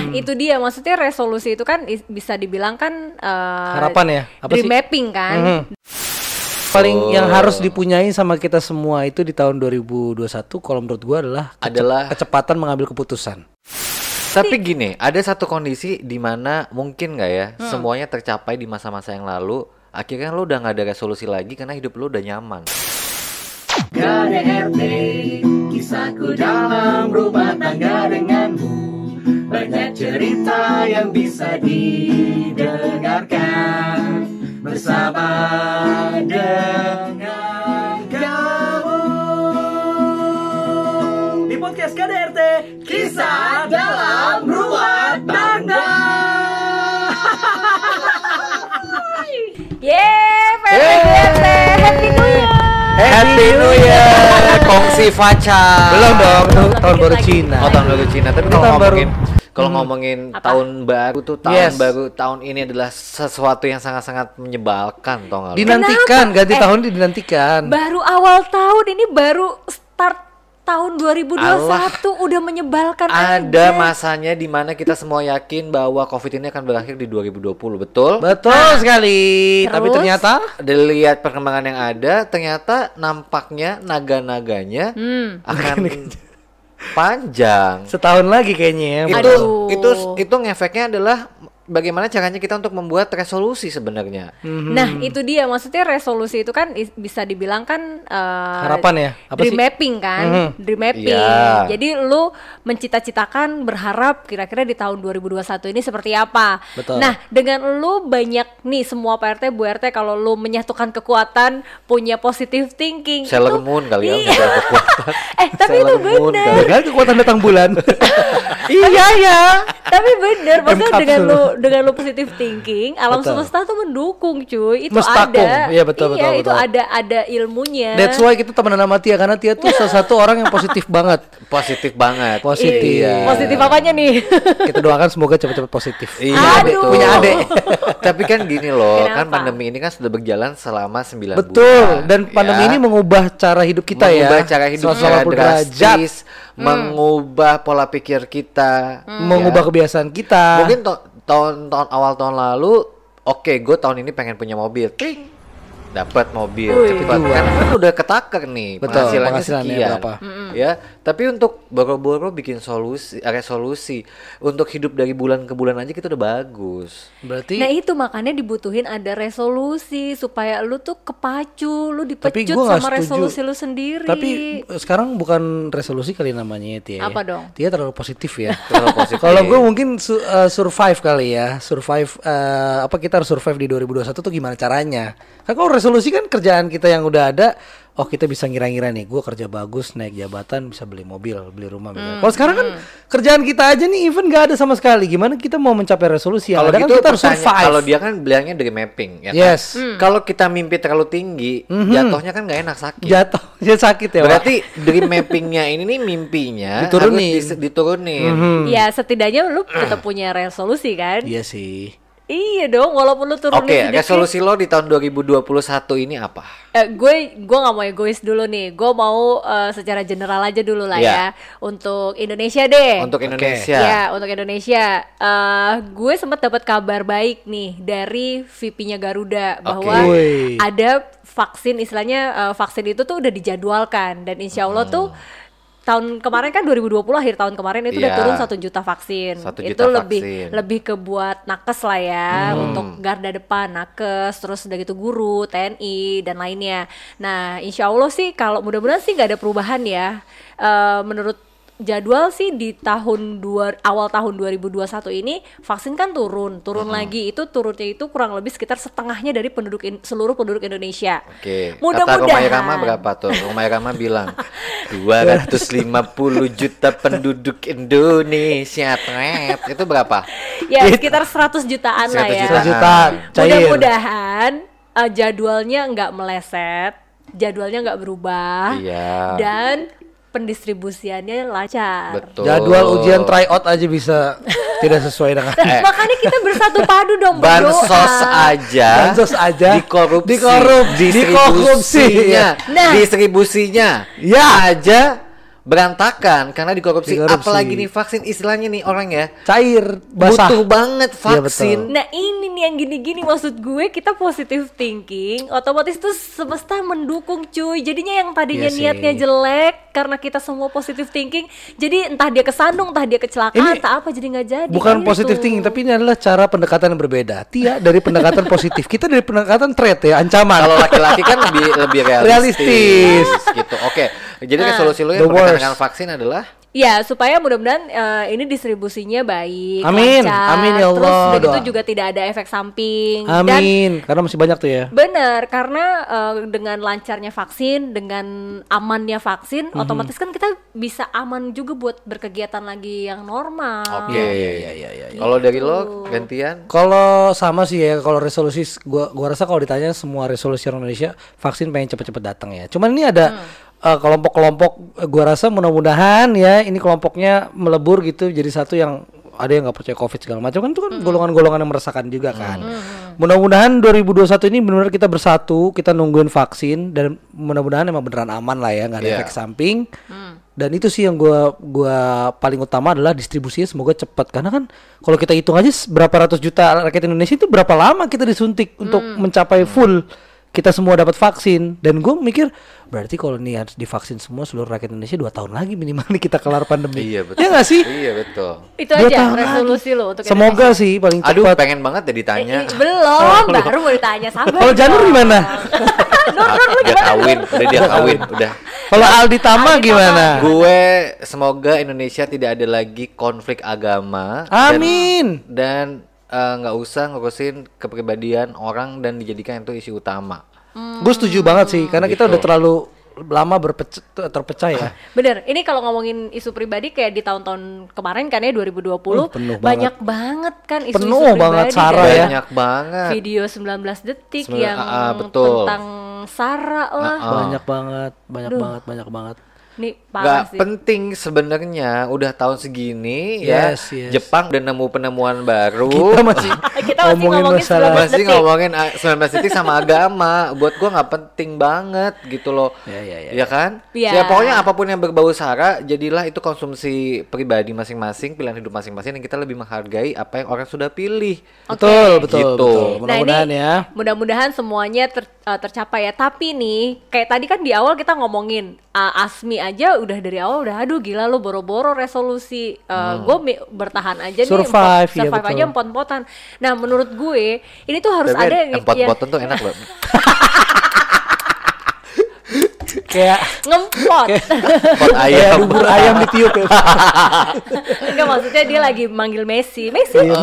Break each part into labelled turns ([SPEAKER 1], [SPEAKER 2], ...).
[SPEAKER 1] Nah, itu dia maksudnya resolusi itu kan is- bisa dibilang kan eh,
[SPEAKER 2] Harapan ya? Apa
[SPEAKER 1] dream
[SPEAKER 2] sih?
[SPEAKER 1] mapping kan.
[SPEAKER 2] Mhm. Paling yang harus dipunyai sama kita semua itu di tahun 2021 kalau menurut gua adalah kece-
[SPEAKER 3] Adalah-
[SPEAKER 2] kecepatan mengambil keputusan.
[SPEAKER 3] Tapi gini, ada satu kondisi di mana mungkin nggak ya
[SPEAKER 1] Hmm.
[SPEAKER 3] semuanya tercapai di masa-masa yang lalu. Akhirnya lu udah nggak ada resolusi lagi karena hidup lu udah nyaman.
[SPEAKER 4] KDRT Kisahku dalam rumah tangga denganmu Banyak cerita yang bisa didengarkan Bersama dengan kamu Di podcast KDRT Kisah dalam rumah tangga
[SPEAKER 1] Yeay, Happy New Year.
[SPEAKER 3] Happy New Year, Kongsi Faca.
[SPEAKER 2] Belum dong, itu tahun
[SPEAKER 1] dikit
[SPEAKER 2] baru. Cina.
[SPEAKER 3] Oh tahun baru Cina. Tapi kalau
[SPEAKER 2] baru.
[SPEAKER 3] ngomongin kalau ngomongin
[SPEAKER 1] Apa?
[SPEAKER 3] tahun baru tuh tahun
[SPEAKER 2] Yes.
[SPEAKER 3] baru tahun ini adalah sesuatu yang sangat-sangat menyebalkan tau nggak?
[SPEAKER 2] Dinantikan,
[SPEAKER 1] Kenapa?
[SPEAKER 2] ganti
[SPEAKER 1] Eh,
[SPEAKER 2] tahun dinantikan.
[SPEAKER 1] Baru awal tahun ini baru start tahun 2021 udah menyebalkan
[SPEAKER 3] Ada
[SPEAKER 1] aja.
[SPEAKER 3] masanya di mana kita semua yakin bahwa COVID ini akan berakhir di 2020, betul?
[SPEAKER 2] Betul sekali. Tapi
[SPEAKER 1] terus?
[SPEAKER 2] ternyata
[SPEAKER 3] Dilihat perkembangan yang ada, ternyata nampaknya naga-naganya
[SPEAKER 1] Hmm.
[SPEAKER 3] akan panjang.
[SPEAKER 2] setahun lagi kayaknya ya.
[SPEAKER 3] Itu
[SPEAKER 1] Aduh.
[SPEAKER 3] itu itu ngefeknya adalah bagaimana caranya kita untuk membuat resolusi sebenarnya.
[SPEAKER 1] Nah, itu dia maksudnya resolusi itu kan is- bisa dibilang kan eh,
[SPEAKER 2] Harapan ya? Apa
[SPEAKER 1] dream
[SPEAKER 2] sih?
[SPEAKER 1] mapping kan,
[SPEAKER 2] Mhm.
[SPEAKER 1] dream mapping.
[SPEAKER 3] Iya.
[SPEAKER 1] Jadi lu mencita-citakan berharap kira-kira di tahun 2021 ini seperti apa.
[SPEAKER 2] Betul.
[SPEAKER 1] Nah, dengan lu banyak nih semua PRT Bu RT kalau lu menyatukan kekuatan, punya positive thinking.
[SPEAKER 3] Sailor
[SPEAKER 1] itu-
[SPEAKER 3] Moon kali ya,
[SPEAKER 1] Iya.
[SPEAKER 3] kekuatan.
[SPEAKER 1] eh, tapi itu
[SPEAKER 3] Sailor Moon
[SPEAKER 1] benar.
[SPEAKER 2] Kan kekuatan datang bulan. iya ya.
[SPEAKER 1] tapi bener maksudnya dengan lu dengan lu positive thinking alam
[SPEAKER 2] Betul.
[SPEAKER 1] semesta tuh mendukung cuy itu
[SPEAKER 2] Mestakum.
[SPEAKER 1] ada
[SPEAKER 2] Iya, betul, betul,
[SPEAKER 1] itu
[SPEAKER 2] betul.
[SPEAKER 1] ada ada ilmunya
[SPEAKER 2] That's why kita temenan sama Tia karena Tia tuh salah satu orang yang positif banget.
[SPEAKER 3] Positif banget.
[SPEAKER 2] Positif.
[SPEAKER 1] Iya. positif apanya nih
[SPEAKER 2] Kita doakan semoga cepat-cepat positif.
[SPEAKER 3] Iya,
[SPEAKER 1] Aduh.
[SPEAKER 2] Punya adek.
[SPEAKER 3] Tapi kan gini loh, kan
[SPEAKER 1] Kenapa?
[SPEAKER 3] pandemi ini kan sudah berjalan selama 9
[SPEAKER 2] Betul.
[SPEAKER 3] bulan.
[SPEAKER 2] Dan pandemi
[SPEAKER 3] ya.
[SPEAKER 2] ini mengubah cara hidup kita ya.
[SPEAKER 3] mengubah cara hidup kita
[SPEAKER 2] 180 derajat.
[SPEAKER 3] drastis, mengubah pola pikir kita,
[SPEAKER 2] Mengubah
[SPEAKER 3] ya.
[SPEAKER 2] kebiasaan kita.
[SPEAKER 3] Mungkin to- tahun tahun awal tahun lalu, oke, gue tahun ini pengen punya mobil, Kling. dapat mobil
[SPEAKER 1] Wih.
[SPEAKER 3] cepat kan kan udah ketaker nih
[SPEAKER 2] Betul,
[SPEAKER 3] penghasilannya
[SPEAKER 2] penghasilannya
[SPEAKER 3] sekian
[SPEAKER 2] berapa.
[SPEAKER 3] Ya tapi untuk boro-boro bikin solusi resolusi untuk hidup dari bulan ke bulan aja kita udah bagus
[SPEAKER 2] Berarti
[SPEAKER 1] Nah itu makanya dibutuhin ada resolusi supaya lu tuh kepacu, lu
[SPEAKER 2] Tapi
[SPEAKER 1] dipecut sama
[SPEAKER 2] setuju.
[SPEAKER 1] resolusi lu sendiri.
[SPEAKER 2] Tapi eh, sekarang bukan resolusi kali namanya Tia. ya.
[SPEAKER 1] Apa dong?
[SPEAKER 2] Tia terlalu positif ya.
[SPEAKER 3] Terlalu positif.
[SPEAKER 2] Kalau gue mungkin su- eh, survive kali ya, survive eh, apa kita harus survive di 2021 tuh gimana caranya? Kan kalau resolusi kan kerjaan kita yang udah ada, oh kita bisa ngira-ngira nih, gue kerja bagus, naik jabatan, bisa beli mobil, beli rumah. misalnya. Kalau sekarang kan kerjaan kita aja nih, even gak ada sama sekali. Gimana kita mau mencapai resolusi? Yang
[SPEAKER 3] kalau
[SPEAKER 2] ada kan
[SPEAKER 3] gitu
[SPEAKER 2] kita harus survive.
[SPEAKER 3] kalau dia kan bilangnya dari mapping ya kan?
[SPEAKER 2] Yes.
[SPEAKER 3] kalau kita mimpi terlalu tinggi jatuhnya kan nggak enak sakit
[SPEAKER 2] jatuh, ya sakit ya.
[SPEAKER 3] Berarti dream mappingnya ini nih mimpinya
[SPEAKER 2] Diturunin.
[SPEAKER 3] harus dis- diturunin
[SPEAKER 1] Ya setidaknya lu tetap punya resolusi kan?
[SPEAKER 2] Iya sih.
[SPEAKER 1] Iya dong, walaupun lu turunin
[SPEAKER 3] Oke,
[SPEAKER 1] sedikit.
[SPEAKER 3] resolusi lo di tahun 2021 ini apa?
[SPEAKER 1] Eh, gue gue nggak mau egois dulu nih. Gue mau eh, secara general aja dulu lah
[SPEAKER 3] Iya.
[SPEAKER 1] ya. Untuk Indonesia deh.
[SPEAKER 3] Untuk Indonesia.
[SPEAKER 1] Ya, untuk Indonesia. Eh, gue sempat dapat kabar baik nih dari VP-nya Garuda bahwa
[SPEAKER 2] Wih.
[SPEAKER 1] ada vaksin istilahnya eh, vaksin itu tuh udah dijadwalkan dan insya Allah tuh tahun kemarin kan 2020 akhir tahun kemarin itu udah
[SPEAKER 3] Iya.
[SPEAKER 1] turun satu juta vaksin.
[SPEAKER 3] Satu
[SPEAKER 1] itu
[SPEAKER 3] juta
[SPEAKER 1] lebih
[SPEAKER 3] vaksin.
[SPEAKER 1] lebih ke buat nakes lah ya untuk garda depan nakes terus udah gitu guru TNI dan lainnya. Nah insya Allah sih kalau mudah-mudahan sih nggak ada perubahan ya. Eh, menurut jadwal sih di tahun dua awal tahun 2021 ini vaksin kan turun turun lagi itu turunnya itu kurang lebih sekitar setengahnya dari penduduk in- seluruh penduduk Indonesia.
[SPEAKER 3] Oke. Kata
[SPEAKER 1] Mudah-mudahan.
[SPEAKER 3] Romai Rama berapa tuh? Romai Rama bilang 250 juta penduduk Indonesia. Tret. Itu berapa?
[SPEAKER 1] Ya sekitar 100 jutaan lah
[SPEAKER 3] 100
[SPEAKER 1] ya.
[SPEAKER 3] jutaan.
[SPEAKER 2] Juta cair.
[SPEAKER 1] Mudah-mudahan eh, jadwalnya nggak meleset, jadwalnya nggak berubah,
[SPEAKER 3] Iya.
[SPEAKER 1] dan pendistribusiannya lancar.
[SPEAKER 3] Betul.
[SPEAKER 2] Jadwal ujian tryout aja bisa tidak sesuai dengan
[SPEAKER 3] Eh.
[SPEAKER 1] Makanya kita bersatu padu dong berdoa.
[SPEAKER 3] Bansos aja.
[SPEAKER 2] Bansos aja.
[SPEAKER 3] Dikorupsi.
[SPEAKER 2] Dikorup-
[SPEAKER 3] Distribusinya.
[SPEAKER 2] dikorupsi, ya.
[SPEAKER 1] Nah.
[SPEAKER 3] Distribusinya.
[SPEAKER 2] Ya.
[SPEAKER 3] Aja berantakan karena dikorupsi.
[SPEAKER 2] Dikorupsi.
[SPEAKER 3] Apalagi nih vaksin istilahnya nih orang ya
[SPEAKER 2] Cair, basah.
[SPEAKER 3] butuh banget
[SPEAKER 2] Iya,
[SPEAKER 3] vaksin.
[SPEAKER 2] betul.
[SPEAKER 1] Nah ini nih yang gini-gini maksud gue kita positive thinking otomatis tuh semesta mendukung cuy jadinya yang tadinya
[SPEAKER 2] Iya sih.
[SPEAKER 1] niatnya jelek karena kita semua positive thinking jadi entah dia kesandung entah dia kecelakaan
[SPEAKER 2] Ini
[SPEAKER 1] entah apa jadi nggak jadi
[SPEAKER 2] Bukan
[SPEAKER 1] gitu.
[SPEAKER 2] positive thinking, tapi ini adalah cara pendekatan yang berbeda. Tia dari pendekatan positif, kita dari pendekatan threat ya, ancaman.
[SPEAKER 3] Kalau laki-laki kan lebih lebih realistis,
[SPEAKER 2] Realistis.
[SPEAKER 3] gitu. Oke. Jadi
[SPEAKER 1] Ah.
[SPEAKER 3] resolusi lu yang berkaitan dengan vaksin adalah
[SPEAKER 1] Ya supaya mudah-mudahan eh, ini distribusinya baik
[SPEAKER 2] Amin.
[SPEAKER 1] lancar,
[SPEAKER 2] Amin ya
[SPEAKER 1] terus
[SPEAKER 2] Allah,
[SPEAKER 1] udah gitu
[SPEAKER 2] doa.
[SPEAKER 1] juga tidak ada efek samping dan
[SPEAKER 2] Amin. Karena masih banyak tuh ya.
[SPEAKER 1] Bener, karena eh, dengan lancarnya vaksin, dengan amannya vaksin,
[SPEAKER 2] Mhm.
[SPEAKER 1] otomatis kan kita bisa aman juga buat berkegiatan lagi yang normal.
[SPEAKER 3] Oke.
[SPEAKER 2] Iya, iya, iya, iya.
[SPEAKER 3] Kalau dari lo gantian
[SPEAKER 2] Kalau sama sih ya, kalau resolusi gua gua rasa kalau ditanya semua resolusi orang Indonesia vaksin pengen cepet-cepet datang ya. Cuman ini ada eh, kelompok-kelompok eh, gua rasa mudah-mudahan ya ini kelompoknya melebur gitu jadi satu yang ada yang nggak percaya covid segala macam. Kan itu kan golongan-golongan yang meresahkan juga kan. Mudah-mudahan 2021 ini benar-benar kita bersatu, kita nungguin vaksin dan mudah-mudahan emang beneran aman lah ya, nggak ada
[SPEAKER 3] Iya.
[SPEAKER 2] efek samping. Dan itu sih yang gua gua paling utama adalah distribusinya semoga cepat. Karena kan kalau kita hitung aja berapa ratus juta rakyat Indonesia itu berapa lama kita disuntik untuk mencapai full kita semua dapat vaksin dan gue mikir berarti kalau nih harus divaksin semua seluruh rakyat Indonesia dua tahun lagi minimal nih kita kelar pandemi.
[SPEAKER 3] Iya betul.
[SPEAKER 2] Ya nggak sih?
[SPEAKER 3] Iya betul.
[SPEAKER 1] Itu
[SPEAKER 2] Dua
[SPEAKER 1] aja
[SPEAKER 2] tahun
[SPEAKER 1] resolusi lo untuk
[SPEAKER 2] Semoga sih paling
[SPEAKER 3] Aduh,
[SPEAKER 2] cepat.
[SPEAKER 3] pengen banget ya ditanya.
[SPEAKER 1] Indonesia. Eh, belum, baru mau ditanya sabar.
[SPEAKER 2] Kalau Janur gimana?
[SPEAKER 1] Nur, Nur,
[SPEAKER 3] kawin, udah dia kawin, udah.
[SPEAKER 2] Kalau Aldi Tama gimana?
[SPEAKER 3] Gue semoga Indonesia tidak ada lagi konflik agama. dan-
[SPEAKER 2] Amin.
[SPEAKER 3] Dan eh, nggak usah ngurusin kepribadian orang dan dijadikan itu isu utama.
[SPEAKER 2] Gue setuju banget sih karena kita
[SPEAKER 3] Gitu.
[SPEAKER 2] udah terlalu lama berpecah terpecah ya.
[SPEAKER 1] Bener, ini kalau ngomongin isu pribadi kayak di tahun-tahun kemarin kan ya 2020
[SPEAKER 2] Uh, penuh
[SPEAKER 1] banyak banget kan isu-isu
[SPEAKER 2] Penuh banget,
[SPEAKER 1] pribadi
[SPEAKER 2] Sarah
[SPEAKER 1] kan.
[SPEAKER 2] ya.
[SPEAKER 3] Banyak banget.
[SPEAKER 1] Video 19 detik
[SPEAKER 3] Sembilan-
[SPEAKER 1] yang
[SPEAKER 3] ah, betul.
[SPEAKER 1] tentang Sarah lah.
[SPEAKER 2] Banyak banget, banyak
[SPEAKER 1] Duh.
[SPEAKER 2] banget, banyak banget.
[SPEAKER 1] Nih
[SPEAKER 3] Gak
[SPEAKER 1] parah sih.
[SPEAKER 3] penting sebenarnya udah tahun segini
[SPEAKER 2] Yes,
[SPEAKER 3] ya
[SPEAKER 2] yes.
[SPEAKER 3] Jepang udah nemu penemuan baru
[SPEAKER 2] Kita masih
[SPEAKER 1] Kita masih ngomongin
[SPEAKER 2] masalah
[SPEAKER 1] 19
[SPEAKER 3] masih
[SPEAKER 1] detik.
[SPEAKER 3] ngomongin ah, 19 detik sama agama buat gua nggak penting banget gitu loh
[SPEAKER 2] Ya, ya, ya,
[SPEAKER 3] ya kan
[SPEAKER 1] Ya.
[SPEAKER 3] ya pokoknya apa pun yang berbau sara jadilah itu konsumsi pribadi masing-masing pilihan hidup masing-masing dan kita lebih menghargai apa yang orang sudah pilih
[SPEAKER 2] betul, betul,
[SPEAKER 3] Gitu.
[SPEAKER 2] betul.
[SPEAKER 1] Nah,
[SPEAKER 2] Mudah-mudahan
[SPEAKER 1] ini
[SPEAKER 2] ya.
[SPEAKER 1] Mudah-mudahan semuanya ter- uh, tercapai ya. Tapi nih, kayak tadi kan di awal kita ngomongin uh, Asmi aja udah dari awal udah aduh gila lu boro-boro resolusi. Uh, Gue bertahan aja nih.
[SPEAKER 2] Hmm. Survive, iya,
[SPEAKER 1] survive aja
[SPEAKER 2] betul.
[SPEAKER 1] empot-empotan. Nah, menurut gue ini tuh harus
[SPEAKER 3] Tapi
[SPEAKER 1] ada yang, yang
[SPEAKER 3] empot-potan tuh enak loh
[SPEAKER 2] Kayak
[SPEAKER 1] ngempot.
[SPEAKER 3] pot
[SPEAKER 2] kayak
[SPEAKER 3] ayam
[SPEAKER 2] bubur ayam ditiup ya.
[SPEAKER 1] Enggak maksudnya dia lagi manggil Messi. Messi.
[SPEAKER 2] Iya,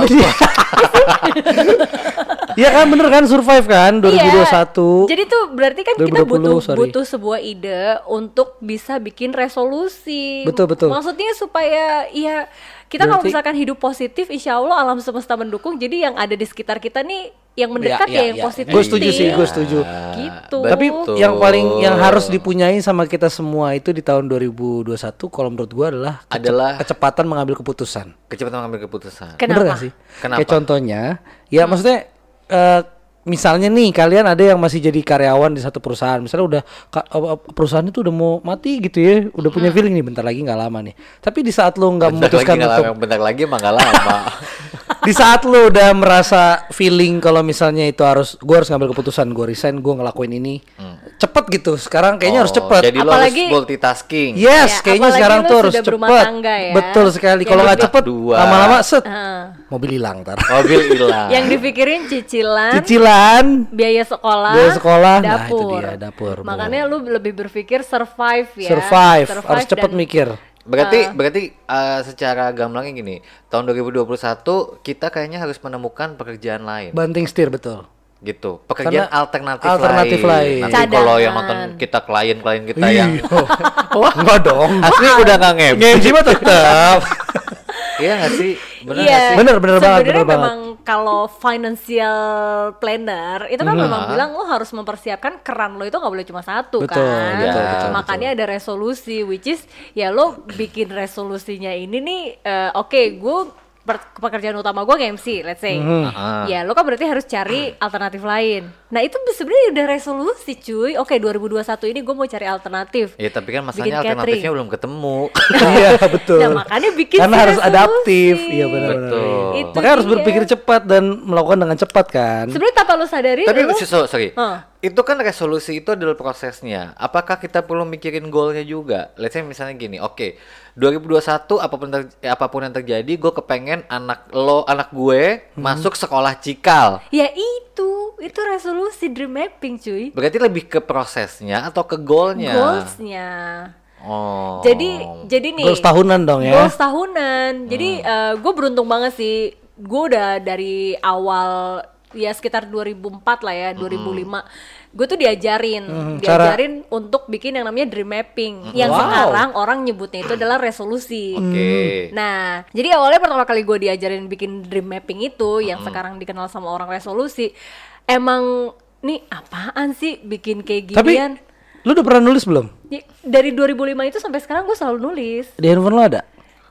[SPEAKER 2] Iya kan bener kan survive kan 2021.
[SPEAKER 1] Iya. Jadi tuh berarti kan kita
[SPEAKER 2] 2020,
[SPEAKER 1] butuh
[SPEAKER 2] sorry.
[SPEAKER 1] butuh sebuah ide untuk bisa bikin resolusi.
[SPEAKER 2] Betul, betul.
[SPEAKER 1] Maksudnya supaya ya kita kalau misalkan hidup positif, insya Allah alam semesta mendukung. Jadi yang ada di sekitar kita nih yang mendekat
[SPEAKER 2] Ya,
[SPEAKER 1] ya,
[SPEAKER 2] ya,
[SPEAKER 1] yang
[SPEAKER 2] ya.
[SPEAKER 1] positif.
[SPEAKER 2] Gue setuju sih, gue setuju.
[SPEAKER 1] Gitu.
[SPEAKER 2] Tapi
[SPEAKER 3] Betul.
[SPEAKER 2] yang paling yang harus dipunyai sama kita semua itu di tahun 2021 kalau menurut gua adalah kece-
[SPEAKER 3] Adalah-
[SPEAKER 2] kecepatan mengambil keputusan.
[SPEAKER 3] kecepatan mengambil keputusan
[SPEAKER 1] Kenapa?
[SPEAKER 2] Bener gak sih?
[SPEAKER 3] Kenapa?
[SPEAKER 2] Kayak contohnya, ya maksudnya eh, misalnya nih kalian ada yang masih jadi karyawan di satu perusahaan, misalnya udah apa- apa, perusahaan itu udah mau mati gitu ya, udah punya feeling nih bentar lagi nggak lama nih. Tapi di saat lu nggak
[SPEAKER 3] lagi
[SPEAKER 2] memutuskan
[SPEAKER 3] nggak
[SPEAKER 2] untuk
[SPEAKER 3] lama, bentar lagi emang nggak lama
[SPEAKER 2] di saat lu udah merasa feeling kalau misalnya itu harus gua harus ngambil keputusan, gua resign, gua ngelakuin ini, cepet gitu. Sekarang kayaknya harus
[SPEAKER 3] Oh,
[SPEAKER 2] cepet.
[SPEAKER 3] jadi lo
[SPEAKER 1] Apalagi-
[SPEAKER 3] harus multitasking
[SPEAKER 2] Yes,
[SPEAKER 1] Ya,
[SPEAKER 2] kayaknya sekarang tuh harus cepet.
[SPEAKER 1] ya.
[SPEAKER 2] Betul sekali. Kalau nggak cepet, lama-lama set,
[SPEAKER 1] Heeh.
[SPEAKER 2] mobil hilang ntar.
[SPEAKER 3] mobil hilang
[SPEAKER 1] yang dipikirin cicilan,
[SPEAKER 2] Cicilan,
[SPEAKER 1] biaya sekolah,
[SPEAKER 2] Biaya sekolah, nah, itu
[SPEAKER 1] dapur.
[SPEAKER 2] dia, dapur, Bu.
[SPEAKER 1] Makanya lu lebih berpikir survive ya.
[SPEAKER 2] survive, harus cepet
[SPEAKER 1] dan-
[SPEAKER 2] mikir.
[SPEAKER 3] Berarti berarti eh, secara gamblangnya gini, tahun 2021 kita kayaknya harus menemukan pekerjaan lain
[SPEAKER 2] Banting setir betul.
[SPEAKER 3] gitu. Pekerjaan
[SPEAKER 2] Karena
[SPEAKER 3] alternatif,
[SPEAKER 2] alternatif lain.
[SPEAKER 3] Nanti kalau yang nonton kita klien-klien kita yang
[SPEAKER 2] Wah, enggak dong.
[SPEAKER 3] asli udah nggak nge
[SPEAKER 2] Nge-MC mah tetap.
[SPEAKER 3] Iya nggak sih? Bener
[SPEAKER 1] Iya.
[SPEAKER 3] sih?
[SPEAKER 2] Bener, bener banget, bener banget.
[SPEAKER 1] memang kalau financial planner itu kan
[SPEAKER 2] Hmm.
[SPEAKER 1] memang bilang lo harus mempersiapkan keran lo itu nggak boleh cuma satu
[SPEAKER 2] Betul,
[SPEAKER 1] kan.
[SPEAKER 3] betul, betul,
[SPEAKER 1] Makanya ada resolusi which is ya lo bikin resolusinya ini nih eh, oke gue per- pekerjaan utama gue nge-MC, let's say.
[SPEAKER 3] Ah.
[SPEAKER 1] Ya, lo kan berarti harus cari alternatif lain. Nah, itu sebenarnya udah resolusi, cuy. Oke, 2021 ini gue mau cari alternatif.
[SPEAKER 3] Ya tapi kan
[SPEAKER 1] Bikin
[SPEAKER 3] masalahnya
[SPEAKER 1] catering.
[SPEAKER 3] alternatifnya belum ketemu.
[SPEAKER 2] Iya betul.
[SPEAKER 1] Nah, makanya bikin
[SPEAKER 2] Karena harus
[SPEAKER 1] resolusi.
[SPEAKER 2] adaptif. Iya benar-benar.
[SPEAKER 3] Betul.
[SPEAKER 1] Itu
[SPEAKER 2] Makanya harus
[SPEAKER 1] dia.
[SPEAKER 2] berpikir cepat dan melakukan dengan cepat kan.
[SPEAKER 1] Sebenarnya tanpa lo sadari,
[SPEAKER 3] Tapi
[SPEAKER 1] lo
[SPEAKER 3] so- sorry,
[SPEAKER 1] Hah.
[SPEAKER 3] Itu kan resolusi itu adalah prosesnya. Apakah kita perlu mikirin goalnya juga? Let's say misalnya gini, oke, 2021 apa pun ter- apa pun yang terjadi, gue kepengen anak lo, anak gue
[SPEAKER 2] Hmm.
[SPEAKER 3] masuk sekolah cikal.
[SPEAKER 1] Ya itu, itu resolusi dream mapping cuy.
[SPEAKER 3] Berarti lebih ke prosesnya atau ke goalnya?
[SPEAKER 1] Goalsnya.
[SPEAKER 3] Oh.
[SPEAKER 1] Jadi jadi nih.
[SPEAKER 2] Goals tahunan dong ya.
[SPEAKER 1] Goals tahunan. Jadi gue beruntung banget sih. Gue udah dari awal ya sekitar 2004 lah ya, 2005. Gue tuh diajarin,
[SPEAKER 2] Hmm, cara-
[SPEAKER 1] diajarin untuk bikin yang namanya dream mapping. Yang
[SPEAKER 2] Wow.
[SPEAKER 1] sekarang orang nyebutnya itu adalah resolusi.
[SPEAKER 3] Oke.
[SPEAKER 1] Nah, jadi awalnya pertama kali gue diajarin bikin dream mapping itu, yang
[SPEAKER 2] Hmm.
[SPEAKER 1] sekarang dikenal sama orang resolusi, emang nih apaan sih bikin kayak
[SPEAKER 2] Tapi
[SPEAKER 1] ginian?
[SPEAKER 2] lu udah pernah nulis belum?
[SPEAKER 1] Ya, dari 2005 itu sampai sekarang gue selalu nulis.
[SPEAKER 2] Di handphone lu ada?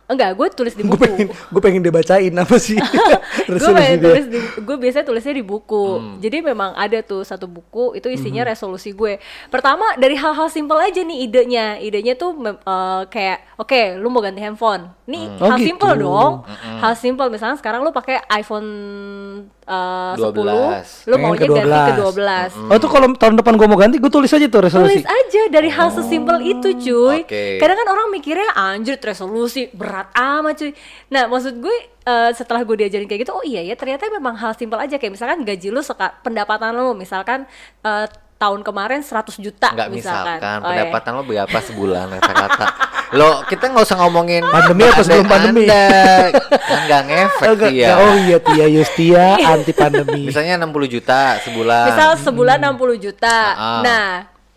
[SPEAKER 1] Enggak, gue tulis di
[SPEAKER 2] Gue
[SPEAKER 1] buku.
[SPEAKER 2] pengen gue pengen dibacain apa sih?
[SPEAKER 1] gue
[SPEAKER 2] Resolusi
[SPEAKER 1] pengen
[SPEAKER 2] dia.
[SPEAKER 1] tulis di, gue biasanya tulisnya di buku. Jadi memang ada tuh satu buku itu isinya resolusi gue. Pertama dari hal-hal simpel aja nih idenya. Idenya tuh eh, kayak oke, lu mau ganti handphone. Nih
[SPEAKER 2] Oh,
[SPEAKER 1] hal
[SPEAKER 2] gitu.
[SPEAKER 1] simpel dong. Hal simpel misalnya sekarang lu pakai iPhone eh, 10,
[SPEAKER 3] 12.
[SPEAKER 1] lu
[SPEAKER 2] Pengen
[SPEAKER 1] maunya
[SPEAKER 2] ke
[SPEAKER 1] ganti ke
[SPEAKER 2] 12.
[SPEAKER 1] 12.
[SPEAKER 2] Oh tuh kalau tahun depan gue mau ganti gue tulis aja tuh resolusi.
[SPEAKER 1] Tulis aja dari hal sesimpel itu cuy.
[SPEAKER 3] Oke.
[SPEAKER 1] Kadang kan orang mikirnya anjir resolusi berat amat cuy. Nah maksud gue eh, setelah gue diajarin kayak gitu, oh iya ya ternyata memang hal simpel aja kayak misalkan gaji lu seka, pendapatan lu misalkan eh, tahun kemarin 100 juta
[SPEAKER 3] Enggak
[SPEAKER 1] misalkan.
[SPEAKER 3] misalkan
[SPEAKER 1] Oh, iya.
[SPEAKER 3] pendapatan lo berapa sebulan kata-kata. lo kita nggak usah ngomongin
[SPEAKER 2] Pandemi apa sebelum pandemi?
[SPEAKER 3] Kan nggak ngefek
[SPEAKER 2] Enggak,
[SPEAKER 3] dia.
[SPEAKER 2] Oh iya Tia Yustia anti pandemi.
[SPEAKER 3] Misalnya 60 juta sebulan.
[SPEAKER 1] Misal sebulan 60 juta.
[SPEAKER 3] Ah.
[SPEAKER 1] Nah,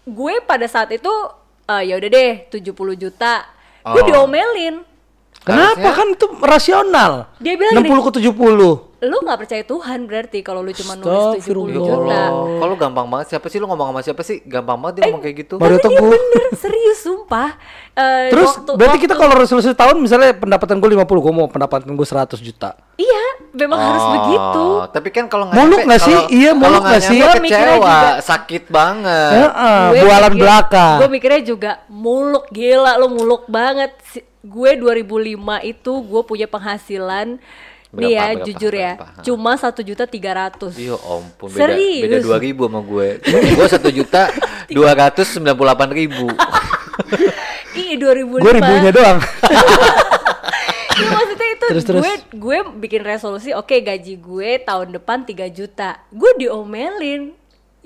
[SPEAKER 1] gue pada saat itu eh, ya udah deh 70 juta. Gue
[SPEAKER 3] Oh.
[SPEAKER 1] diomelin.
[SPEAKER 2] Kenapa
[SPEAKER 3] Harusnya-
[SPEAKER 2] kan itu rasional?
[SPEAKER 1] Dia bilang
[SPEAKER 2] 60 ke 70.
[SPEAKER 1] Lu nggak percaya Tuhan berarti kalau lu cuma nulis 70
[SPEAKER 2] Astagfirullah.
[SPEAKER 1] juta.
[SPEAKER 3] Kalau gampang banget siapa sih lo ngomong sama siapa sih? Gampang banget dia ngomong kayak gitu.
[SPEAKER 2] Baru teguh.
[SPEAKER 1] bener, serius sumpah. Eh,
[SPEAKER 2] Terus
[SPEAKER 1] waktu-
[SPEAKER 2] berarti kita
[SPEAKER 1] waktu-
[SPEAKER 2] kalau resolusi tahun misalnya pendapatan gue 50, gue mau pendapatan gue 100 juta.
[SPEAKER 1] Iya, memang harus
[SPEAKER 3] Oh,
[SPEAKER 1] begitu.
[SPEAKER 3] Tapi kan kalau
[SPEAKER 2] Muluk nggak sih? Iya, muluk nggak sih?
[SPEAKER 1] Mikirnya
[SPEAKER 3] Kecewa,
[SPEAKER 1] juga-
[SPEAKER 3] sakit banget.
[SPEAKER 2] Heeh,
[SPEAKER 1] Gue
[SPEAKER 2] bualan
[SPEAKER 1] mikir-
[SPEAKER 2] belaka.
[SPEAKER 1] Gue mikirnya juga muluk gila lu muluk banget. Si- Gue 2005 itu gue punya penghasilan nih
[SPEAKER 3] Berapa,
[SPEAKER 1] ya
[SPEAKER 3] berapa,
[SPEAKER 1] jujur ya
[SPEAKER 3] berapa?
[SPEAKER 1] cuma satu juta tiga ratus
[SPEAKER 3] Iya ampun beda
[SPEAKER 1] Serius?
[SPEAKER 3] beda dua ribu sama gue. gue satu juta dua ratus sembilan puluh delapan ribu.
[SPEAKER 1] Iya 2005
[SPEAKER 2] Gue ribunya doang.
[SPEAKER 1] Iya, maksudnya itu
[SPEAKER 2] Terus, terus.
[SPEAKER 1] gue gue bikin resolusi oke gaji gue tahun depan 3 juta gue diomelin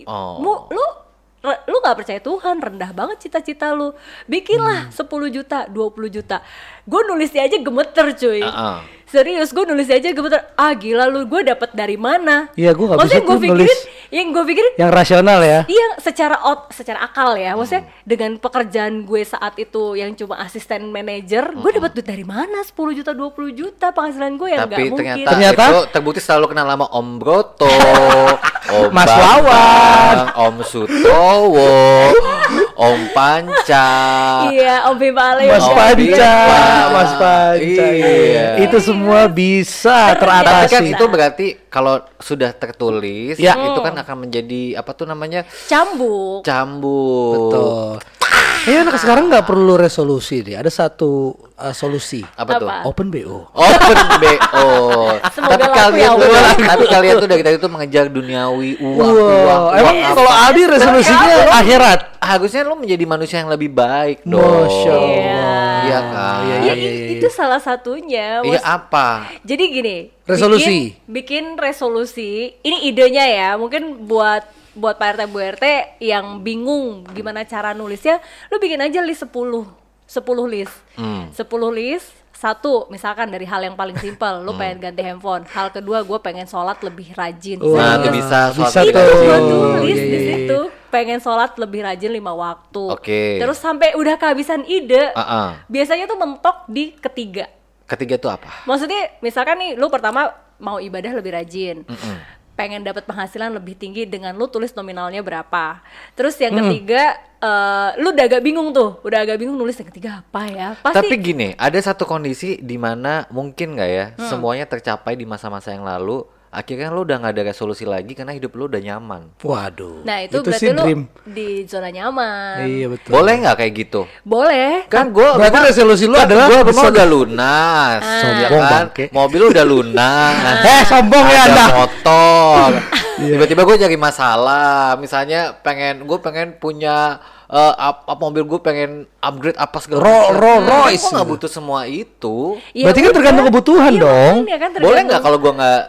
[SPEAKER 3] Oh.
[SPEAKER 1] Mu, lu re- lu nggak percaya Tuhan rendah banget cita-cita lu bikinlah
[SPEAKER 2] Hmm.
[SPEAKER 1] 10 juta 20 juta gue nulisnya aja gemeter cuy
[SPEAKER 3] Ah-ah.
[SPEAKER 1] Serius gue nulisnya aja gemeter ah gila lu gue dapat dari mana
[SPEAKER 2] Iya, gue nggak
[SPEAKER 1] Maksudnya
[SPEAKER 2] bisa
[SPEAKER 1] gue pikirin
[SPEAKER 2] nulis.
[SPEAKER 1] yang gue pikirin
[SPEAKER 2] Yang rasional ya.
[SPEAKER 1] Iya, secara out, secara akal ya. Maksudnya
[SPEAKER 2] Hmm.
[SPEAKER 1] dengan pekerjaan gue saat itu yang cuma asisten manajer, gue dapat duit dari mana? 10 juta, 20 juta penghasilan gue yang nggak
[SPEAKER 3] Tapi
[SPEAKER 1] mungkin.
[SPEAKER 3] ternyata,
[SPEAKER 2] Ternyata?
[SPEAKER 3] itu terbukti selalu kenal nama Om Broto, Om
[SPEAKER 2] Mas
[SPEAKER 3] Bambang,
[SPEAKER 2] Wawan.
[SPEAKER 3] Om Sutowo, Om Panca.
[SPEAKER 1] Iya, Om Bima Ale
[SPEAKER 2] Mas
[SPEAKER 1] juga.
[SPEAKER 2] Panca,
[SPEAKER 3] iya.
[SPEAKER 2] Mas Panca.
[SPEAKER 3] Iya.
[SPEAKER 2] Itu semua bisa
[SPEAKER 3] Tapi kan
[SPEAKER 2] teratasi.
[SPEAKER 3] itu berarti kalau sudah tertulis,
[SPEAKER 2] Ya.
[SPEAKER 3] itu kan akan menjadi apa tuh namanya
[SPEAKER 1] Cambuk.
[SPEAKER 3] cambuk.
[SPEAKER 2] Betul. Kayaknya anak sekarang nggak perlu resolusi deh. Ada satu uh, solusi.
[SPEAKER 3] Apa, tuh?
[SPEAKER 1] Apa?
[SPEAKER 2] Open BO.
[SPEAKER 3] Open BO.
[SPEAKER 1] Semoga
[SPEAKER 3] tapi kalian
[SPEAKER 1] ya
[SPEAKER 3] tuh, tapi kalian tuh dari tadi tuh mengejar duniawi uang, uang,
[SPEAKER 2] Wow,
[SPEAKER 3] uang.
[SPEAKER 2] emang
[SPEAKER 3] apa.
[SPEAKER 2] kalau Adi resolusinya akhirat.
[SPEAKER 3] harusnya lu menjadi manusia yang lebih baik dong.
[SPEAKER 2] Masya Allah.
[SPEAKER 1] Iya.
[SPEAKER 3] Iya kan?
[SPEAKER 2] Iya,
[SPEAKER 1] Ya,
[SPEAKER 2] iya,
[SPEAKER 1] i-
[SPEAKER 2] iya.
[SPEAKER 1] itu salah satunya.
[SPEAKER 3] Iya
[SPEAKER 1] Mas-
[SPEAKER 3] apa?
[SPEAKER 1] Jadi gini,
[SPEAKER 2] Resolusi.
[SPEAKER 1] Bikin, bikin resolusi. Ini idenya ya, mungkin buat buat Pak RT Bu RT yang bingung gimana cara nulisnya, lu bikin aja list 10. 10 list.
[SPEAKER 3] Hmm.
[SPEAKER 1] 10 list satu misalkan dari hal yang paling simpel
[SPEAKER 3] Hmm.
[SPEAKER 1] lu pengen ganti handphone hal kedua gue pengen sholat lebih rajin
[SPEAKER 3] Nah,
[SPEAKER 1] Serius.
[SPEAKER 3] itu bisa
[SPEAKER 2] bisa
[SPEAKER 3] sholat
[SPEAKER 2] tuh.
[SPEAKER 1] gue
[SPEAKER 3] rajin.
[SPEAKER 1] tulis
[SPEAKER 2] Iya,
[SPEAKER 1] di
[SPEAKER 2] iya, iya.
[SPEAKER 1] situ pengen sholat lebih rajin lima waktu
[SPEAKER 3] Oke.
[SPEAKER 1] terus sampai udah kehabisan ide
[SPEAKER 3] Ah, ah.
[SPEAKER 1] biasanya tuh mentok di ketiga
[SPEAKER 3] Ketiga tuh apa?
[SPEAKER 1] Maksudnya misalkan nih lu pertama mau ibadah lebih rajin. Pengen dapat penghasilan lebih tinggi dengan lu tulis nominalnya berapa. Terus yang
[SPEAKER 3] Hmm.
[SPEAKER 1] ketiga eh, lu udah agak bingung tuh, udah agak bingung nulis yang ketiga apa ya? Pasti
[SPEAKER 3] Tapi gini, ada satu kondisi di mana mungkin nggak ya
[SPEAKER 1] Hmm.
[SPEAKER 3] semuanya tercapai di masa-masa yang lalu. Akhirnya lu udah nggak ada resolusi lagi karena hidup lu udah nyaman.
[SPEAKER 2] Waduh.
[SPEAKER 1] Nah, itu, berarti
[SPEAKER 2] sih
[SPEAKER 1] lu
[SPEAKER 2] dream.
[SPEAKER 1] di zona nyaman.
[SPEAKER 2] Iya betul.
[SPEAKER 3] Boleh nggak kayak gitu?
[SPEAKER 1] Boleh.
[SPEAKER 3] Kan gua
[SPEAKER 2] Berarti
[SPEAKER 3] rumah-
[SPEAKER 2] resolusi lu
[SPEAKER 3] kan
[SPEAKER 2] adalah
[SPEAKER 3] gua rumah udah lunas, ya
[SPEAKER 2] Sombong,
[SPEAKER 3] kan?
[SPEAKER 2] bangke.
[SPEAKER 3] Mobil udah lunas.
[SPEAKER 2] Eh, sombong ya
[SPEAKER 3] ada
[SPEAKER 2] Anda.
[SPEAKER 3] motor. Tiba-tiba gue jadi masalah. Misalnya pengen gue pengen punya eh, ap, ap- mobil gue pengen upgrade apa segala
[SPEAKER 2] Ro-
[SPEAKER 3] Tapi
[SPEAKER 2] Royce
[SPEAKER 3] gua nggak butuh semua itu.
[SPEAKER 1] Ya
[SPEAKER 2] Berarti kan tergantung kebutuhan
[SPEAKER 1] Iya,
[SPEAKER 2] dong.
[SPEAKER 1] makanya kan
[SPEAKER 3] Boleh
[SPEAKER 1] tergantung.
[SPEAKER 3] nggak kalau gue nggak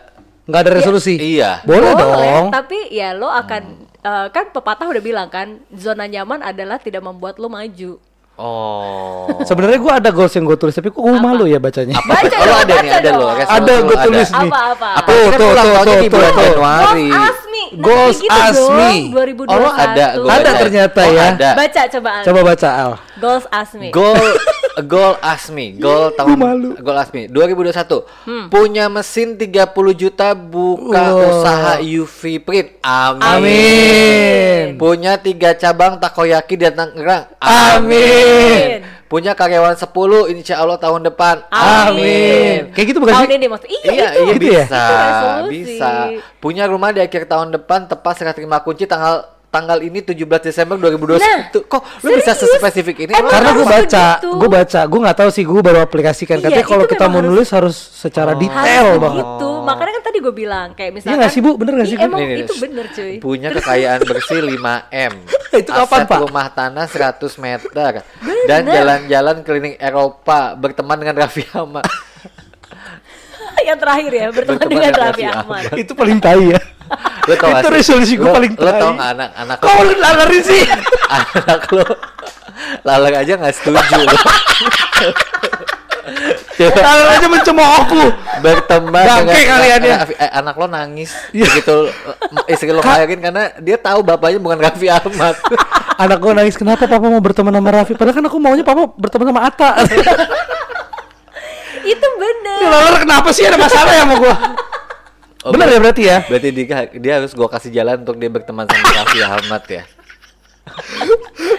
[SPEAKER 2] Nggak ada resolusi?
[SPEAKER 3] Iya.
[SPEAKER 2] Boleh, dong. Hmm.
[SPEAKER 1] Tapi ya lo akan eh, kan pepatah udah bilang kan zona nyaman adalah tidak membuat lo maju.
[SPEAKER 3] Oh.
[SPEAKER 2] Sebenarnya gua ada goals yang gue tulis tapi kok gue malu ya bacanya.
[SPEAKER 3] Apa?
[SPEAKER 1] Baca
[SPEAKER 3] oh, lo
[SPEAKER 1] dong,
[SPEAKER 3] ada nih, ada lo.
[SPEAKER 1] dong.
[SPEAKER 2] Ada,
[SPEAKER 3] lo
[SPEAKER 2] gua tulis nih.
[SPEAKER 1] Apa apa?
[SPEAKER 3] Apa?
[SPEAKER 2] Tuh,
[SPEAKER 3] Kan
[SPEAKER 2] tuh,
[SPEAKER 3] ulang
[SPEAKER 2] tuh,
[SPEAKER 3] tahunnya
[SPEAKER 2] tuh,
[SPEAKER 3] di
[SPEAKER 2] tuh,
[SPEAKER 3] bulan
[SPEAKER 2] tuh.
[SPEAKER 3] Januari.
[SPEAKER 1] Goals Asmi. Nah,
[SPEAKER 2] Goals
[SPEAKER 1] gitu
[SPEAKER 2] Asmi.
[SPEAKER 1] dong, 2021.
[SPEAKER 3] Oh, ada, gua
[SPEAKER 2] Ada
[SPEAKER 3] baca.
[SPEAKER 2] ternyata
[SPEAKER 3] Oh,
[SPEAKER 2] ya.
[SPEAKER 3] Ada.
[SPEAKER 1] Baca coba Al.
[SPEAKER 2] Coba baca Al.
[SPEAKER 1] Goals Asmi.
[SPEAKER 3] Goal Goal Asmi, goal tahun
[SPEAKER 2] malu.
[SPEAKER 3] Goal Asmi 2021.
[SPEAKER 1] Hmm.
[SPEAKER 3] Punya mesin 30 juta buka
[SPEAKER 2] Wah.
[SPEAKER 3] usaha UV print. Amin.
[SPEAKER 2] Amin.
[SPEAKER 3] Punya tiga cabang takoyaki di Tangerang.
[SPEAKER 2] Amin.
[SPEAKER 3] Punya karyawan 10 insya Allah tahun depan.
[SPEAKER 2] Amin. Kayak gitu bukan
[SPEAKER 1] Tahun
[SPEAKER 2] sih?
[SPEAKER 1] ini maksudnya. Iya,
[SPEAKER 3] Iya,
[SPEAKER 1] itu.
[SPEAKER 3] iya
[SPEAKER 2] Gitu ya?
[SPEAKER 3] bisa,
[SPEAKER 1] Itu resolusi.
[SPEAKER 3] bisa. Punya rumah di akhir tahun depan tepat serah terima kunci tanggal tanggal ini 17 Desember 2021.
[SPEAKER 1] Nah,
[SPEAKER 3] Kok lu bisa
[SPEAKER 1] serius?
[SPEAKER 3] sespesifik ini?
[SPEAKER 1] Emang
[SPEAKER 2] Karena gue baca,
[SPEAKER 1] begitu.
[SPEAKER 2] gue baca, gue nggak tahu sih, gue baru aplikasikan.
[SPEAKER 1] Iya,
[SPEAKER 2] Katanya kalau kita mau
[SPEAKER 1] harus-
[SPEAKER 2] nulis harus secara detail
[SPEAKER 1] Harus
[SPEAKER 2] banget.
[SPEAKER 1] begitu. Makanya kan tadi gue bilang kayak misalkan.
[SPEAKER 2] Iya nggak sih, Bu? Bener nggak sih, Bu?
[SPEAKER 1] Emang
[SPEAKER 3] Nih,
[SPEAKER 1] itu bener cuy.
[SPEAKER 3] Punya kekayaan bersih 5M.
[SPEAKER 2] Itu kapan,
[SPEAKER 3] Aset
[SPEAKER 2] Pak?
[SPEAKER 3] rumah tanah 100 meter. Dan jalan-jalan keliling Eropa berteman dengan Raffi Ahmad.
[SPEAKER 1] Yang terakhir ya berteman
[SPEAKER 3] Berteman
[SPEAKER 1] dengan
[SPEAKER 3] dengan
[SPEAKER 1] Raffi
[SPEAKER 3] Raffi
[SPEAKER 1] Ahmad.
[SPEAKER 2] Itu paling tai ya.
[SPEAKER 3] Lu tau gak
[SPEAKER 2] Itu resolusi gua
[SPEAKER 3] Lu-
[SPEAKER 2] paling
[SPEAKER 3] Lu tau
[SPEAKER 2] tai.
[SPEAKER 3] gak anak-anak
[SPEAKER 2] Kok lu lalarin sih?
[SPEAKER 3] anak lu lalang aja gak setuju
[SPEAKER 2] Lalarin aja mencemoohku.
[SPEAKER 3] berteman
[SPEAKER 2] Bangke kalian ya.
[SPEAKER 3] Raffi- eh, anak lo nangis
[SPEAKER 2] Iya.
[SPEAKER 3] begitu eh, istri lo ngajakin karena dia tahu bapaknya bukan Raffi Ahmad
[SPEAKER 2] Anak gue nangis kenapa papa mau berteman sama Raffi? Padahal kan aku maunya papa berteman sama Atta.
[SPEAKER 1] Itu bener.
[SPEAKER 2] Lalar kenapa sih ada masalah ya sama gue?
[SPEAKER 3] Oh,
[SPEAKER 2] Bener ya berarti ya?
[SPEAKER 3] berarti dia, dia harus gua kasih jalan untuk dia berteman sama Raffi Ahmad ya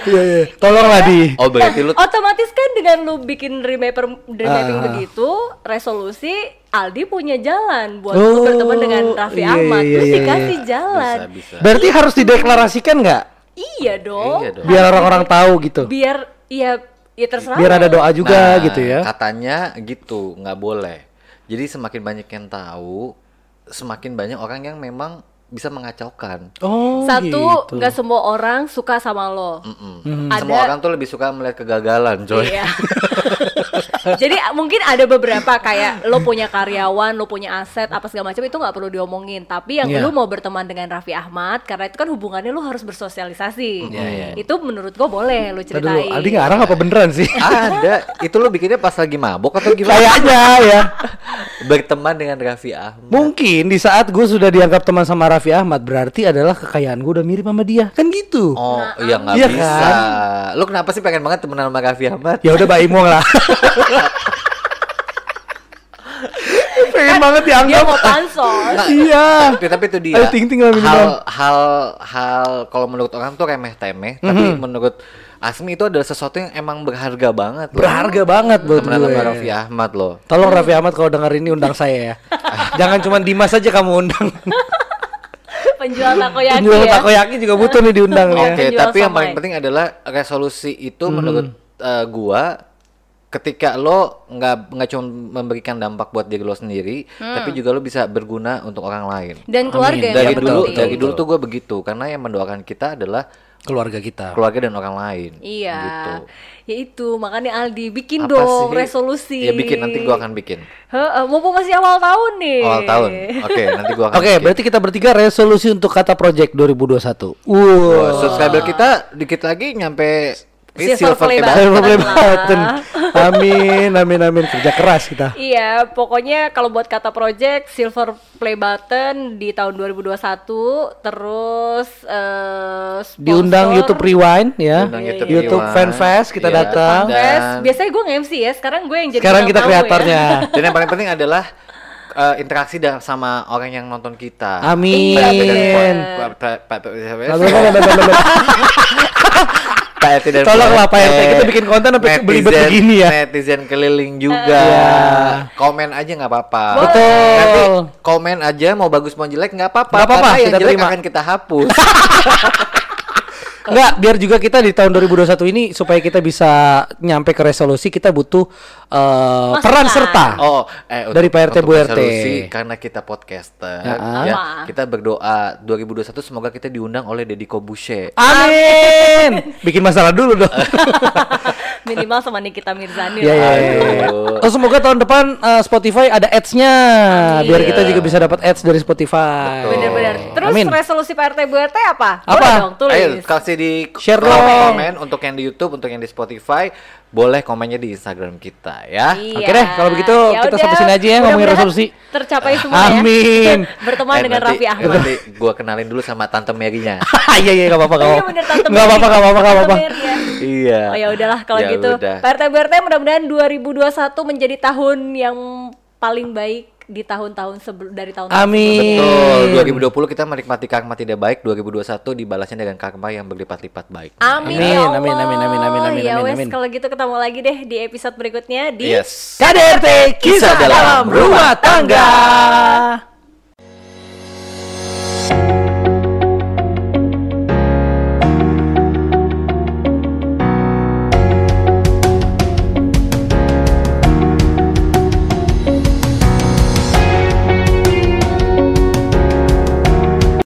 [SPEAKER 2] Iya iya. Tolonglah di.
[SPEAKER 3] oh berarti lu
[SPEAKER 1] Otomatis kan dengan lu bikin remapper dream mapping
[SPEAKER 2] Ah.
[SPEAKER 1] begitu, resolusi Aldi punya jalan buat
[SPEAKER 2] Oh,
[SPEAKER 1] lu berteman dengan Raffi
[SPEAKER 2] iya,
[SPEAKER 1] Ahmad.
[SPEAKER 2] iya,
[SPEAKER 1] Terus
[SPEAKER 2] iya,
[SPEAKER 1] dikasih jalan.
[SPEAKER 3] bisa bisa
[SPEAKER 2] Berarti harus dideklarasikan nggak?
[SPEAKER 1] Iya dong.
[SPEAKER 3] Iya dong.
[SPEAKER 2] Biar orang-orang tahu gitu.
[SPEAKER 1] Biar ya ya terserah.
[SPEAKER 2] Biar ada doa juga
[SPEAKER 3] Nah,
[SPEAKER 2] gitu ya.
[SPEAKER 3] katanya gitu nggak boleh jadi semakin banyak yang tahu semakin banyak orang yang memang bisa mengacaukan
[SPEAKER 2] Oh,
[SPEAKER 1] Satu,
[SPEAKER 2] gitu.
[SPEAKER 1] nggak semua orang suka sama lo.
[SPEAKER 3] Mm-mm.
[SPEAKER 1] Ada-
[SPEAKER 3] semua orang tuh lebih suka melihat kegagalan coy
[SPEAKER 1] Iya. Jadi mungkin ada beberapa kayak lo punya karyawan, lo punya aset apa segala macam itu nggak perlu diomongin. Tapi yang
[SPEAKER 2] Iya.
[SPEAKER 1] lo mau berteman dengan Raffi Ahmad karena itu kan hubungannya lo harus bersosialisasi.
[SPEAKER 3] Iya, iya.
[SPEAKER 1] Itu menurut gue boleh lo ceritain.
[SPEAKER 2] Aldi ngarang apa beneran sih?
[SPEAKER 3] ada itu lo bikinnya pas lagi mabok atau gimana
[SPEAKER 2] Kayaknya ya.
[SPEAKER 3] Berteman dengan Raffi Ahmad
[SPEAKER 2] Mungkin di saat gue sudah dianggap teman sama Raffi Ahmad berarti adalah kekayaan gue udah mirip sama dia. Kan gitu.
[SPEAKER 3] oh iya nggak
[SPEAKER 2] Iya
[SPEAKER 3] bisa
[SPEAKER 2] kan?
[SPEAKER 3] lo kenapa sih pengen banget temenan sama Raffi Ahmad
[SPEAKER 2] Ya udah Mbak Imong lah. Pengen banget
[SPEAKER 1] Dia
[SPEAKER 2] dianggap.
[SPEAKER 1] mau pansos.
[SPEAKER 3] Nah,
[SPEAKER 2] Iya.
[SPEAKER 3] tapi, tapi itu dia
[SPEAKER 2] Ayo, ting-ting lah minimal.
[SPEAKER 3] hal hal hal kalau menurut orang tuh remeh temeh tapi
[SPEAKER 2] Mhm.
[SPEAKER 3] menurut Asmi itu adalah sesuatu yang emang berharga banget loh.
[SPEAKER 2] Berharga banget buat
[SPEAKER 3] temenan sama. Raffi Ahmad loh
[SPEAKER 2] Tolong Raffi Ahmad kalau denger ini undang saya ya. Jangan cuma Dimas aja kamu undang.
[SPEAKER 1] Penjual takoyaki
[SPEAKER 2] Penjual
[SPEAKER 1] ya.
[SPEAKER 2] takoyaki juga butuh nih diundang nih. ya.
[SPEAKER 3] Oke,
[SPEAKER 1] Penjual
[SPEAKER 3] tapi yang paling penting adalah resolusi itu
[SPEAKER 2] Mhm.
[SPEAKER 3] menurut eh, gua ketika lo nggak nggak cuma memberikan dampak buat diri lo sendiri, tapi juga lo bisa berguna untuk orang lain.
[SPEAKER 1] Dan keluarga
[SPEAKER 3] Dari
[SPEAKER 2] Iya,
[SPEAKER 1] penting.
[SPEAKER 3] dulu
[SPEAKER 2] betul,
[SPEAKER 3] dari
[SPEAKER 2] betul.
[SPEAKER 3] dulu tuh gue begitu karena yang mendoakan kita adalah
[SPEAKER 2] Keluarga kita.
[SPEAKER 3] keluarga dan orang lain.
[SPEAKER 1] Iya.
[SPEAKER 3] Gitu.
[SPEAKER 1] Ya itu, makanya Aldi bikin
[SPEAKER 3] Apa
[SPEAKER 1] dong
[SPEAKER 3] sih?
[SPEAKER 1] resolusi.
[SPEAKER 3] Ya bikin nanti gua akan bikin.
[SPEAKER 1] Heeh, mumpung masih awal tahun nih.
[SPEAKER 3] Awal tahun. Oke, nanti gua akan
[SPEAKER 2] Oke,
[SPEAKER 3] bikin.
[SPEAKER 2] berarti kita bertiga resolusi untuk kata project 2021.
[SPEAKER 3] Wah,
[SPEAKER 2] Wow.
[SPEAKER 3] subscriber kita dikit lagi nyampe ini
[SPEAKER 1] Silver play
[SPEAKER 3] play
[SPEAKER 1] button.
[SPEAKER 2] Silver play button. Amin, amin, amin. Kerja keras kita.
[SPEAKER 1] Iya, pokoknya kalau buat kata project silver play button di tahun 2021 terus eh sponsor,
[SPEAKER 2] Diundang YouTube Rewind ya.
[SPEAKER 3] Diundang
[SPEAKER 1] Iya,
[SPEAKER 3] YouTube,
[SPEAKER 1] iya.
[SPEAKER 2] YouTube
[SPEAKER 3] Rewind.
[SPEAKER 2] Fanfest kita
[SPEAKER 3] Iya.
[SPEAKER 2] datang.
[SPEAKER 1] Yes, biasanya gue nge-MC ya, sekarang gue yang jadi
[SPEAKER 2] Sekarang kita kreatornya.
[SPEAKER 3] Dan yang paling penting adalah eh, interaksi dengan sama orang yang nonton kita.
[SPEAKER 2] Amin.
[SPEAKER 1] Iya.
[SPEAKER 3] Pak- RT dan
[SPEAKER 2] Tolonglah, Pak RT. Kita bikin konten sampai belibet begini ya.
[SPEAKER 3] Netizen keliling juga.
[SPEAKER 2] Iya.
[SPEAKER 3] Komen aja nggak apa-apa.
[SPEAKER 2] Betul.
[SPEAKER 3] Nanti komen aja mau bagus mau jelek nggak apa-apa.
[SPEAKER 2] Nggak apa-apa,
[SPEAKER 3] yang jelek
[SPEAKER 2] terima.
[SPEAKER 3] akan kita hapus.
[SPEAKER 2] Enggak, biar juga kita di tahun 2021 ini supaya kita bisa nyampe ke resolusi kita butuh eh,
[SPEAKER 1] Masukan.
[SPEAKER 2] peran serta.
[SPEAKER 3] Oh, eh,
[SPEAKER 2] Dari Pak RT,
[SPEAKER 3] untuk
[SPEAKER 2] Bu RT.
[SPEAKER 3] karena kita podcaster,
[SPEAKER 2] Ya.
[SPEAKER 3] ya,
[SPEAKER 1] Apa?
[SPEAKER 3] kita berdoa 2021 semoga kita diundang oleh Deddy Kobushe.
[SPEAKER 2] Amin. Bikin masalah dulu dong.
[SPEAKER 1] Minimal sama Nikita Mirzani
[SPEAKER 2] Iya, iya, iya.
[SPEAKER 3] Aduh.
[SPEAKER 2] Oh, semoga tahun depan eh, Spotify ada ads-nya biar kita juga bisa dapat ads dari Spotify.
[SPEAKER 1] Bener-bener. Terus
[SPEAKER 2] Amin.
[SPEAKER 1] resolusi PRT BRT apa?
[SPEAKER 2] Apa?
[SPEAKER 1] Boleh dong, tulis.
[SPEAKER 3] Ayo kasih di
[SPEAKER 2] Share
[SPEAKER 3] komen untuk yang di YouTube, untuk yang di Spotify, boleh komennya di Instagram kita ya.
[SPEAKER 1] Iya.
[SPEAKER 2] Oke deh, kalau begitu kita
[SPEAKER 1] udah.
[SPEAKER 2] sampai sini aja ya ngomongin resolusi.
[SPEAKER 1] Tercapai semua
[SPEAKER 2] Amin.
[SPEAKER 1] ya. Berteman
[SPEAKER 3] Eh,
[SPEAKER 1] dengan
[SPEAKER 3] nanti-
[SPEAKER 1] Raffi Ahmad.
[SPEAKER 3] Nanti gua kenalin dulu sama tante Mary-nya.
[SPEAKER 2] Iya iya enggak apa-apa
[SPEAKER 1] Oh,
[SPEAKER 2] enggak
[SPEAKER 1] iya
[SPEAKER 2] apa-apa. Enggak apa-apa enggak apa-apa
[SPEAKER 1] ya.
[SPEAKER 3] iya.
[SPEAKER 1] Oh ya udahlah kalau
[SPEAKER 3] Ya
[SPEAKER 1] gitu.
[SPEAKER 3] udah.
[SPEAKER 1] PRT BRT mudah-mudahan 2021 menjadi tahun yang paling baik di tahun-tahun sebelum dari tahun
[SPEAKER 2] Amin.
[SPEAKER 3] Betul. 2020 kita menikmati karma tidak baik, 2021 dibalasnya dengan karma yang berlipat-lipat baik.
[SPEAKER 1] Amin,
[SPEAKER 2] Amin,
[SPEAKER 1] ya Allah.
[SPEAKER 2] amin, amin, amin, amin, amin,
[SPEAKER 1] Ya
[SPEAKER 2] amin,
[SPEAKER 1] wes
[SPEAKER 2] amin.
[SPEAKER 1] kalau gitu ketemu lagi deh di episode berikutnya di
[SPEAKER 3] Yes.
[SPEAKER 2] KDRT kisah dalam rumah tangga.